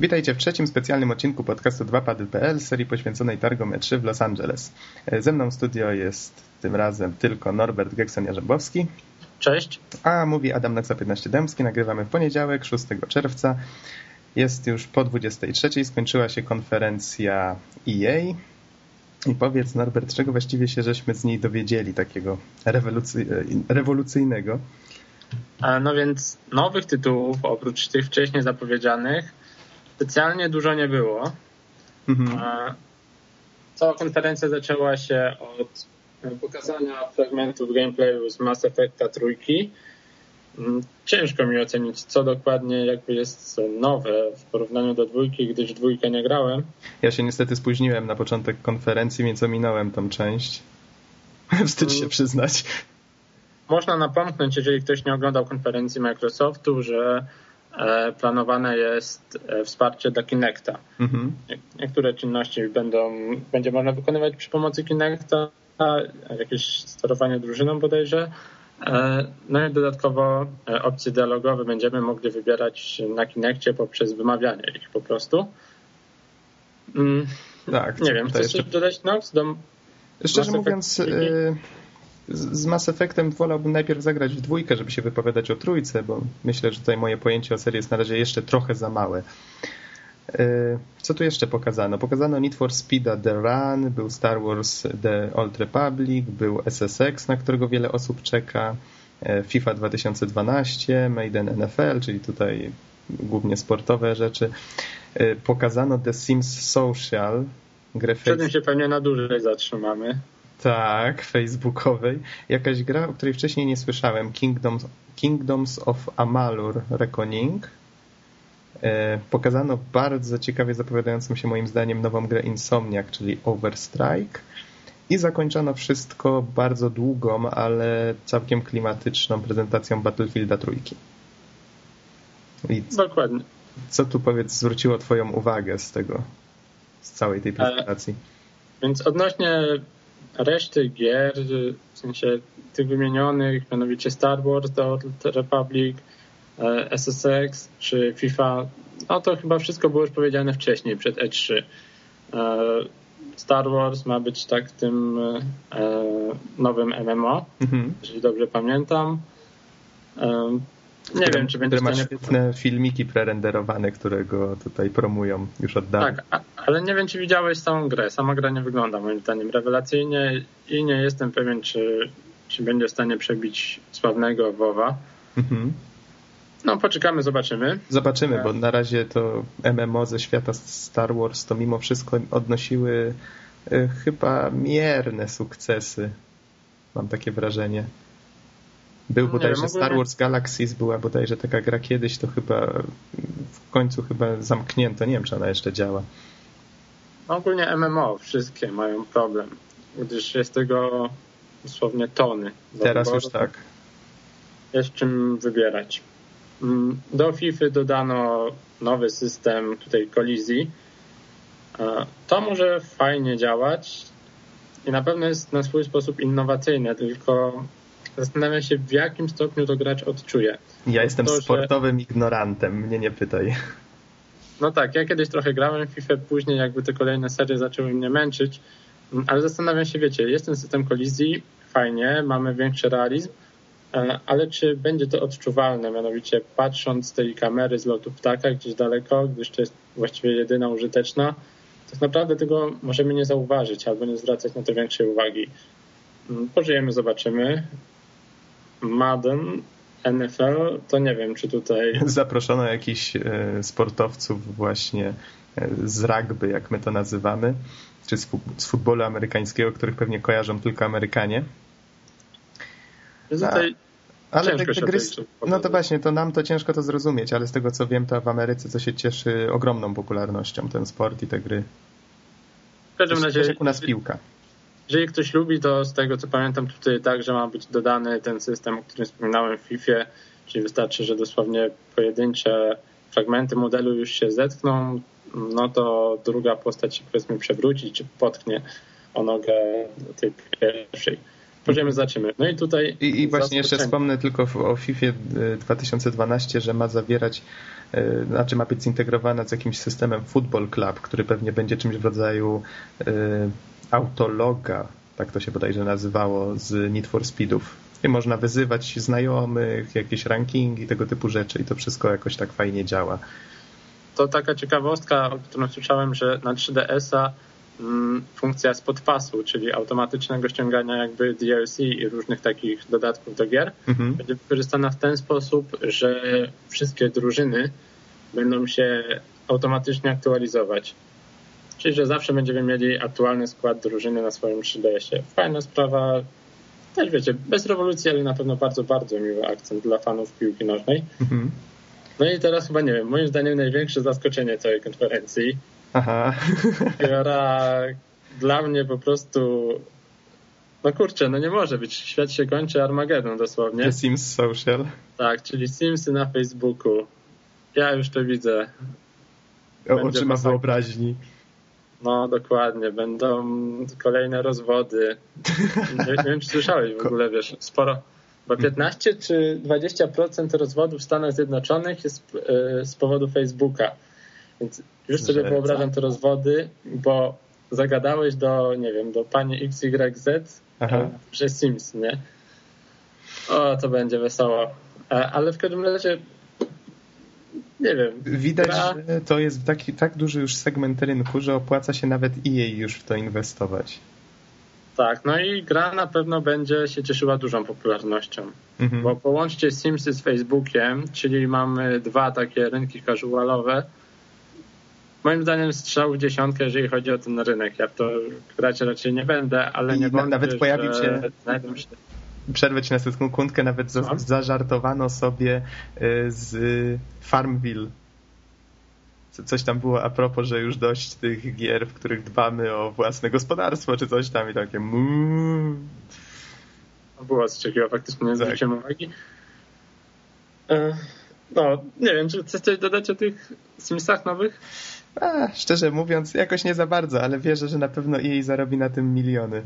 Witajcie w trzecim specjalnym odcinku podcastu 2pady.pl serii poświęconej targom E3 w Los Angeles. Ze mną w studio jest tym razem tylko Norbert Gekson-Jarzębowski. Cześć. A mówi Adam Naksa 15 Dębski. Nagrywamy w poniedziałek, 6 czerwca. Jest już po 23. Skończyła się konferencja EA. I powiedz Norbert, czego właściwie się żeśmy z niej dowiedzieli takiego rewolucy rewolucyjnego? No więc nowych tytułów, oprócz tych wcześniej zapowiedzianych, specjalnie dużo nie było. Mhm. Cała konferencja zaczęła się od pokazania fragmentów gameplayu z Mass Effecta trójki. Mm, ciężko mi ocenić, co dokładnie jakby jest nowe w porównaniu do dwójki, gdyż dwójkę nie grałem. Ja się niestety spóźniłem na początek konferencji, więc ominąłem tą część. Wstyd się mm. przyznać. Można napomknąć, jeżeli ktoś nie oglądał konferencji Microsoftu, że planowane jest e, wsparcie dla Kinecta. Mhm. Niektóre czynności będą, będzie można wykonywać przy pomocy Kinecta, jakieś sterowanie drużyną bodajże. E, no i dodatkowo opcje dialogowe będziemy mogli wybierać na Kinectie poprzez wymawianie ich po prostu. Mm, tak. Nie wiem, chcesz jeszcze... dodać Nox? Do... Szczerze mówiąc, z Mass Effectem wolałbym najpierw zagrać w dwójkę, żeby się wypowiadać o trójce, bo myślę, że tutaj moje pojęcie o serii jest na razie jeszcze trochę za małe. E, co tu jeszcze pokazano? Pokazano Need for Speed'a The Run, był Star Wars The Old Republic, był SSX, na którego wiele osób czeka, e, FIFA 2012, Maiden NFL, czyli tutaj głównie sportowe rzeczy. E, pokazano The Sims Social, grę Przed tym się pewnie na dłużej zatrzymamy. Tak, facebookowej. Jakaś gra, o której wcześniej nie słyszałem. Kingdoms, Kingdoms of Amalur Reckoning. E, pokazano bardzo ciekawie zapowiadającą się moim zdaniem nową grę Insomniac, czyli Overstrike. I zakończono wszystko bardzo długą, ale całkiem klimatyczną prezentacją Battlefielda trójki. I Dokładnie. Co tu powiedz zwróciło twoją uwagę z tego, z całej tej prezentacji? E, więc odnośnie reszty gier, w sensie tych wymienionych, mianowicie Star Wars, The Old Republic, e, SSX czy FIFA, no to chyba wszystko było już powiedziane wcześniej, przed E3. E, Star Wars ma być tak tym e, nowym MMO, mhm. jeżeli dobrze pamiętam. Nie wiem, czy będzie ma świetne filmiki prerenderowane, które go tutaj promują już od dawna. Tak, ale nie wiem, czy widziałeś samą grę. Sama gra nie wygląda moim zdaniem rewelacyjnie i nie jestem pewien, czy, czy będzie w stanie przebić sławnego WoWa. Mhm. No, poczekamy, zobaczymy. Zobaczymy, bo na razie to MMO ze świata Star Wars to mimo wszystko odnosiły e, chyba mierne sukcesy. Mam takie wrażenie. Był bodajże wiem, Star Wars Galaxies, była bodajże taka gra kiedyś, to chyba w końcu chyba zamknięto. Nie wiem, czy ona jeszcze działa. Ogólnie MMO wszystkie mają problem, gdyż jest tego dosłownie tony. Teraz już tak. Jest czym wybierać. Mm, do FIFA dodano nowy system tutaj kolizji. To może fajnie działać i na pewno jest na swój sposób innowacyjne, tylko Zastanawiam się, w jakim stopniu to gracz odczuje. Ja jestem to, sportowym że... ignorantem, mnie nie pytaj. No tak, ja kiedyś trochę grałem w FIFA, później jakby te kolejne serie zaczęły mnie męczyć, ale zastanawiam się, wiecie, jest ten system kolizji, fajnie, mamy większy realizm, e, ale czy będzie to odczuwalne, mianowicie patrząc z tej kamery z lotu ptaka gdzieś daleko, gdyż to jest właściwie jedyna użyteczna, tak naprawdę tego możemy nie zauważyć albo nie zwracać na to większej uwagi. Mm, pożyjemy, zobaczymy. Madden, NFL, to nie wiem, czy tutaj... Zaproszono jakichś e, sportowców właśnie e, z rugby, jak my to nazywamy, czy z futbolu amerykańskiego, których pewnie kojarzą tylko Amerykanie. Tutaj ale te, te gry, no to właśnie, to nam to ciężko to zrozumieć, ale z tego co wiem, to w Ameryce to się cieszy ogromną popularnością ten sport i te gry. W każdym razie, jak u nas piłka. Jeżeli ktoś lubi, to z tego co pamiętam tutaj także ma być dodany ten system, o którym wspominałem w FIFA, czyli wystarczy, że dosłownie pojedyncze fragmenty modelu już się zetkną, no to druga postać się powiedzmy przewróci czy potknie o nogę tej pierwszej. Poziomie zobaczymy. No i tutaj... I, i właśnie jeszcze wspomnę tylko o FIFA 2012, że ma zawierać e, znaczy ma być zintegrowana z jakimś systemem Football Club, który pewnie będzie czymś w rodzaju y, autologa, tak to się bodajże nazywało, z Need for Speedów. I można wyzywać znajomych, jakieś rankingi, tego typu rzeczy i to wszystko jakoś tak fajnie działa. To taka ciekawostka, o którą słyszałem, że na 3DS-a mm, funkcja spod pasu, czyli automatycznego ściągania jakby DLC i różnych takich dodatków do gier, mhm. będzie wykorzystana w ten sposób, że wszystkie drużyny będą się automatycznie aktualizować. Czyli, że zawsze będziemy mieli aktualny skład drużyny na swoim 3DS-ie. Fajna sprawa, też wiecie, bez rewolucji, ale na pewno bardzo, bardzo miły akcent dla fanów piłki nożnej. Mhm. No i teraz chyba nie wiem, moim zdaniem największe zaskoczenie całej konferencji. Aha. Która dla mnie po prostu no kurczę, no nie może być. Świat się kończy Armageddon dosłownie. The Sims Social. Tak, czyli Simsy na Facebooku. Ja już to widzę. O, oczyma wyobraźni. No, dokładnie. Będą kolejne rozwody. Nie, nie wiem, czy słyszałeś w ogóle, wiesz, sporo. Bo 15 czy 20% rozwodów w Stanach Zjednoczonych jest e, z powodu Facebooka. Więc już sobie Że wyobrażam te rozwody, bo zagadałeś do, nie wiem, do pani XYZ Aha. przez Sims, nie? O, to będzie wesoło. E, ale w każdym razie nie wiem. Widać, gra... że to jest taki, tak duży już segment rynku, że opłaca się nawet i jej już w to inwestować. Tak, no i gra na pewno będzie się cieszyła dużą popularnością. Mhm. Bo połączcie Simsy z Facebookiem, czyli mamy dwa takie rynki casualowe. Moim zdaniem strzał w dziesiątkę, jeżeli chodzi o ten rynek. Ja w to grać raczej nie będę, ale I nie wątpię, Nawet pojawił się, się przerwę ci na sekundkę, nawet za, no. zażartowano sobie y, z Farmville. Coś tam było a propos, że już dość tych gier, w których dbamy o własne gospodarstwo, czy coś tam i takie mmm. Było coś takiego, faktycznie nie tak. zwróciłem uwagi. No, nie wiem, czy chcesz coś dodać o tych Simsach nowych? A, szczerze mówiąc, jakoś nie za bardzo, ale wierzę, że na pewno jej zarobi na tym miliony.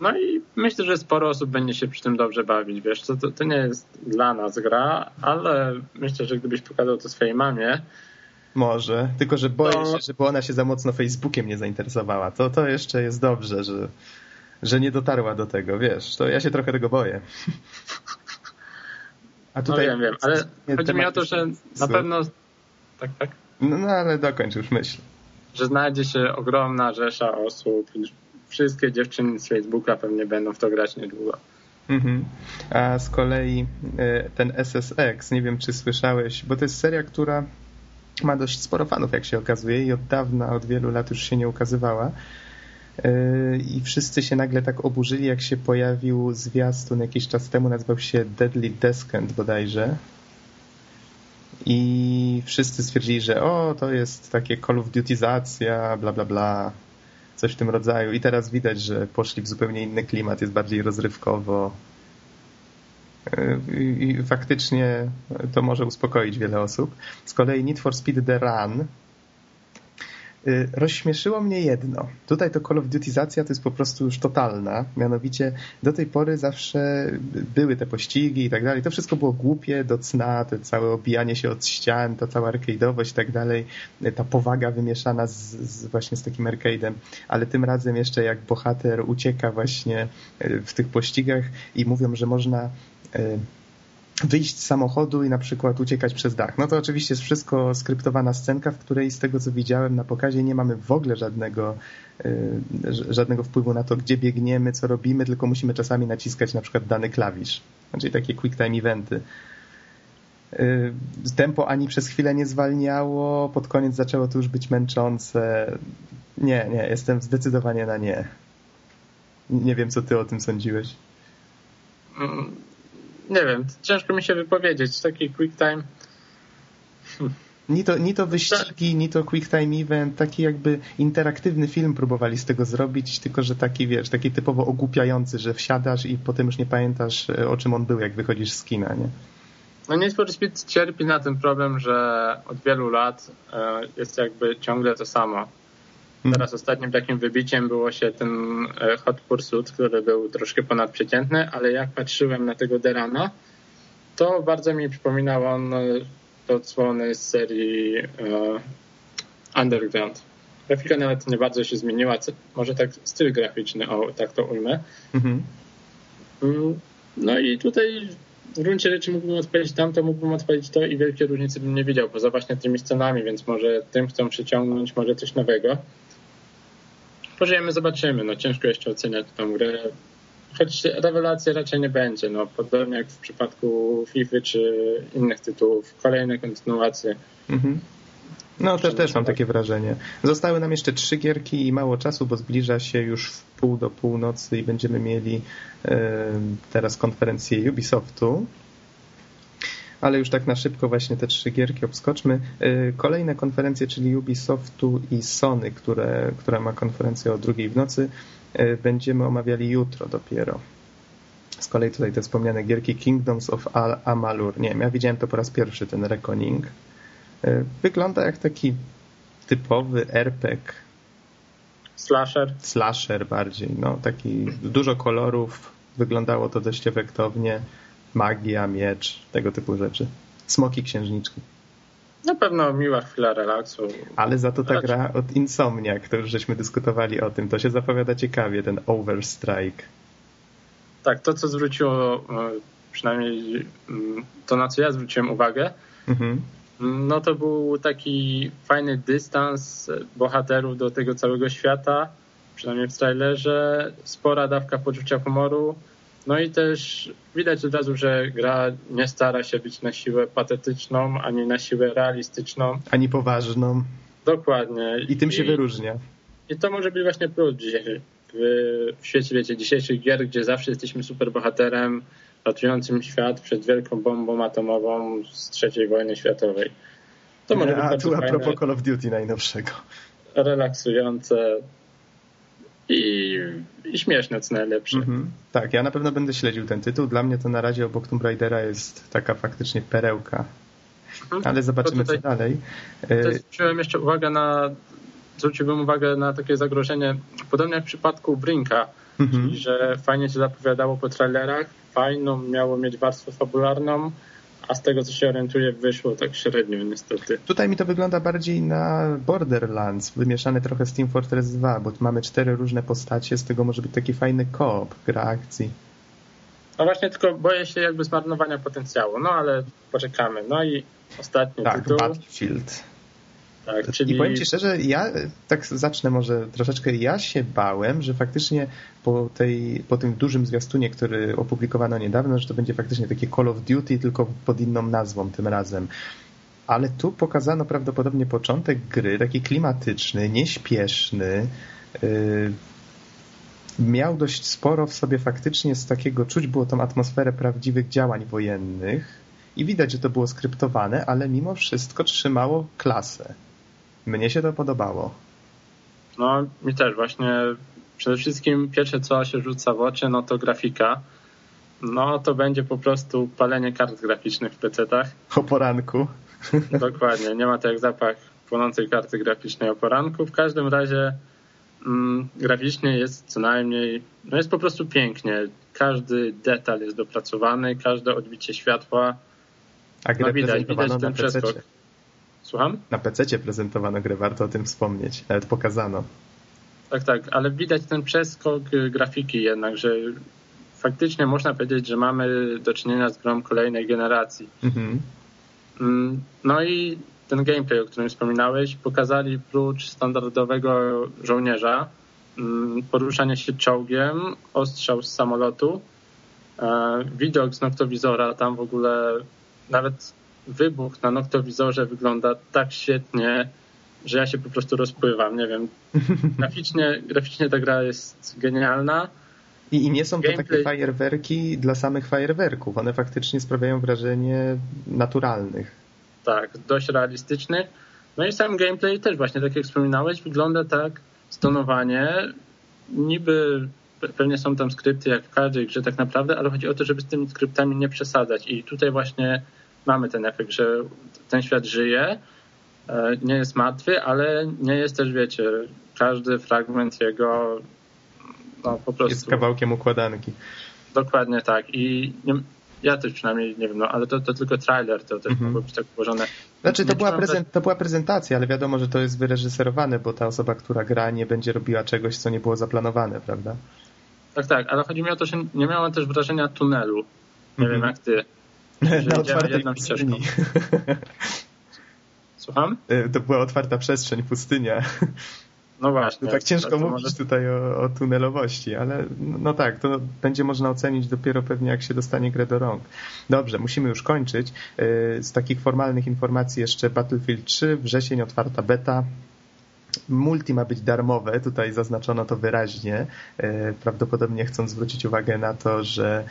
No i myślę, że sporo osób będzie się przy tym dobrze bawić. Wiesz, to, to, to nie jest dla nas gra, ale myślę, że gdybyś pokazał to swojej mamie, może, tylko że boję to... się, żeby ona się za mocno Facebookiem nie zainteresowała. To, to jeszcze jest dobrze, że, że nie dotarła do tego, wiesz, to ja się trochę tego boję. A tutaj... No wiem, wiem, ale chodzi mi o to, że na pewno... Tak, tak? No, no ale dokończ już myśl. Że znajdzie się ogromna rzesza osób, wszystkie dziewczyny z Facebooka pewnie będą w to grać niedługo. Mhm. A z kolei e, ten SSX, nie wiem czy słyszałeś, bo to jest seria, która ma dość sporo fanów, jak się okazuje, i od dawna, od wielu lat już się nie ukazywała. E, I wszyscy się nagle tak oburzyli, jak się pojawił zwiastun jakiś czas temu, nazywał się Deadly Descent bodajże. I wszyscy stwierdzili, że o, to jest takie Call of Dutyzacja, bla bla bla coś w tym rodzaju. I teraz widać, że poszli w zupełnie inny klimat, jest bardziej rozrywkowo. I, i faktycznie to może uspokoić wiele osób. Z kolei Need for Speed The Run rozśmieszyło mnie jedno. Tutaj to Call of Dutyzacja to jest po prostu już totalna. Mianowicie do tej pory zawsze były te pościgi i tak dalej. To wszystko było głupie do cna, to całe obijanie się od ścian, ta cała arcade'owość i tak dalej. Ta powaga wymieszana z, z właśnie z takim arcade'em. Ale tym razem jeszcze jak bohater ucieka właśnie y, w tych pościgach i mówią, że można y, wyjść z samochodu i na przykład uciekać przez dach. No to oczywiście jest wszystko skryptowana scenka, w której z tego co widziałem na pokazie nie mamy w ogóle żadnego, y, żadnego wpływu na to, gdzie biegniemy, co robimy, tylko musimy czasami naciskać na przykład dany klawisz. Czyli takie quick time eventy. Y, tempo ani przez chwilę nie zwalniało, pod koniec zaczęło to już być męczące. Nie, nie, jestem zdecydowanie na nie. Nie wiem, co ty o tym sądziłeś. Mm, nie wiem, ciężko mi się wypowiedzieć. Taki quick time. Ni to, ni to wyścigi, ni to quick time event, taki jakby interaktywny film próbowali z tego zrobić, tylko że taki, wiesz, taki typowo ogłupiający, że wsiadasz i potem już nie pamiętasz, e, o czym on był, jak wychodzisz z kina, nie? No Need for Speed cierpi na ten problem, że od wielu lat e, jest jakby ciągle to samo. Mhm. Teraz ostatnim takim wybiciem było się ten e, Hot Pursuit, który był troszkę ponadprzeciętny, ale jak patrzyłem na tego Derana, to bardzo mi przypominał on e, odsłony z serii Underground. Grafika nawet nie bardzo się zmieniła, może tak styl graficzny, o tak to ujmę. Mhm. Mm, no i tutaj w gruncie rzeczy mógłbym odpalić tamto, mógłbym odpalić to i wielkie różnice bym nie widział, poza właśnie tymi scenami, więc może tym chcą przyciągnąć może coś nowego. Pożyjemy, zobaczymy. No ciężko jeszcze oceniać tą grę. Choć rewelacji raczej nie będzie. No, podobnie jak w przypadku FIFA czy innych tytułów. Kolejne kontynuacje. Mhm. No też, też mam takie wrażenie. Zostały nam jeszcze trzy gierki i mało czasu, bo zbliża się już w pół do północy i będziemy mieli e, teraz konferencję Ubisoftu. Ale już tak na szybko właśnie te trzy gierki obskoczmy. E, kolejne konferencje, czyli Ubisoftu i Sony, które, która ma konferencję o drugiej w nocy, e, będziemy omawiali jutro dopiero. Z kolei tutaj te wspomniane gierki Kingdoms of Amalur. Nie wiem, ja widziałem to po raz pierwszy, ten Reckoning. E, wygląda jak taki typowy RPG. Slasher. Slasher bardziej, no taki dużo kolorów, wyglądało to dość efektownie. Magia, miecz, tego typu rzeczy. Smoki księżniczki. Na pewno miła chwila relaksu. Ale za to ta gra od Insomniac, to już żeśmy dyskutowali o tym, to się zapowiada ciekawie, ten Overstrike. Tak, to co zwróciło, e, przynajmniej mm, to na co ja zwróciłem uwagę, mhm. No to był taki fajny dystans bohaterów do tego całego świata, przynajmniej w trailerze, spora dawka poczucia humoru. No i też widać od razu, że gra nie stara się być na siłę patetyczną, ani na siłę realistyczną. Ani poważną. Dokładnie. I tym się I, wyróżnia. I to może być właśnie plus dzisiaj. W, w świecie, wiecie, dzisiejszych gier, gdzie zawsze jesteśmy super bohaterem, ratującym świat przed wielką bombą atomową z III wojny światowej. To może być A tu a propos Call of Duty najnowszego. Relaksujące i, i śmieszne, co najlepsze. -hmm. Tak, ja na pewno będę śledził ten tytuł. Dla mnie to na razie obok Tomb Raidera jest taka faktycznie perełka. Mhm. Ale zobaczymy, tutaj, co dalej. Zwróciłem jeszcze uwagę na zwróciłbym uwagę na takie zagrożenie, podobnie jak w przypadku Brinka, mhm. czyli że fajnie się zapowiadało po trailerach, fajną miało mieć warstwę fabularną, a z tego co się orientuję wyszło tak średnio niestety. Tutaj mi to wygląda bardziej na Borderlands, wymieszane trochę z Team Fortress 2, bo tu mamy cztery różne postacie, z tego może być taki fajny koop, gra akcji. No właśnie, tylko boję się jakby zmarnowania potencjału, no ale poczekamy. No i ostatni tak, tytuł. Battlefield. Tak, czyli... I powiem Ci szczerze, ja tak zacznę może troszeczkę, ja się bałem, że faktycznie po, tej, po tym dużym zwiastunie, który opublikowano niedawno, że to będzie faktycznie takie Call of Duty, tylko pod inną nazwą tym razem. Ale tu pokazano prawdopodobnie początek gry, taki klimatyczny, nieśpieszny, yy, miał dość sporo w sobie faktycznie z takiego, czuć było tą atmosferę prawdziwych działań wojennych i widać, że to było skryptowane, ale mimo wszystko trzymało klasę. Mnie się to podobało. No, mi też właśnie. Przede wszystkim pierwsze, co się rzuca w oczy, no to grafika. No, to będzie po prostu palenie kart graficznych w PC-tach. O poranku. Dokładnie, nie ma to jak zapach płonącej karty graficznej o poranku. W każdym razie mm, graficznie jest co najmniej, no jest po prostu pięknie. Każdy detal jest dopracowany, każde odbicie światła. A no, widać, widać ten przeskok. Słucham? Na PC prezentowano grę, warto o tym wspomnieć. Nawet pokazano. Tak, tak, ale widać ten przeskok grafiki jednak, że faktycznie można powiedzieć, że mamy do czynienia z grą kolejnej generacji. Mhm. Mm, no i ten gameplay, o którym wspominałeś, pokazali prócz standardowego żołnierza mm, poruszanie się czołgiem, ostrzał z samolotu, e, widok z noktowizora, tam w ogóle nawet wybuch na noktowizorze wygląda tak świetnie, że ja się po prostu rozpływam. Nie wiem. Graficznie, graficznie ta gra jest genialna. I, I nie są to Gameplay... takie fajerwerki dla samych fajerwerków. One faktycznie sprawiają wrażenie naturalnych. Tak, dość realistycznych. No i sam gameplay też właśnie, tak jak wspominałeś, wygląda tak stonowanie. Niby pewnie są tam skrypty jak w każdej grze tak naprawdę, ale chodzi o to, żeby z tymi skryptami nie przesadzać. I tutaj właśnie mamy ten efekt, że ten świat żyje, e, nie jest martwy, ale nie jest też, wiecie, każdy fragment jego no po prostu... Jest kawałkiem układanki. Dokładnie tak i nie, ja też przynajmniej nie wiem, no ale to, to tylko trailer, to też mhm. mogło być tak ułożone. Znaczy to była, prezent, to była prezentacja, ale wiadomo, że to jest wyreżyserowane, bo ta osoba, która gra nie będzie robiła czegoś, co nie było zaplanowane, prawda? Tak, tak, ale chodzi mi o to, że nie miałem też wrażenia tunelu. Nie mhm. wiem jak ty. Na otwartej pustyni. Słucham? E, to była otwarta przestrzeń, pustynia. No właśnie. tak ciężko mówić może... tutaj o, o, tunelowości, ale no tak, to będzie można ocenić dopiero pewnie jak się dostanie grę do rąk. Dobrze, musimy już kończyć. E, z takich formalnych informacji jeszcze Battlefield 3, wrzesień otwarta beta, Multi ma być darmowe, tutaj zaznaczono to wyraźnie, e, prawdopodobnie chcą zwrócić uwagę na to, że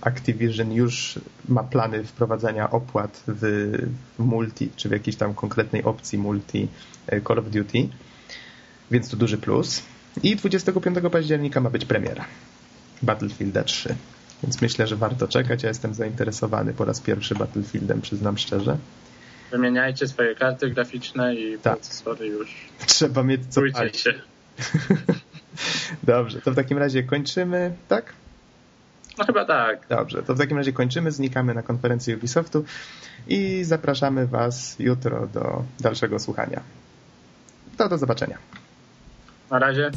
Activision już ma plany wprowadzania opłat w, multi, czy w jakiejś tam konkretnej opcji multi Call of Duty więc to duży plus. I 25 października ma być premiera Battlefielda 3. Więc myślę, że warto czekać. Ja jestem zainteresowany po raz pierwszy Battlefieldem, przyznam szczerze. Wymieniajcie swoje karty graficzne i tak. procesory już. Trzeba mieć co Bójcie się. Dobrze, to w takim razie kończymy, tak? No chyba tak. Dobrze, to w takim razie kończymy, znikamy na konferencji Ubisoftu i zapraszamy Was jutro do dalszego słuchania. To do zobaczenia. Na razie.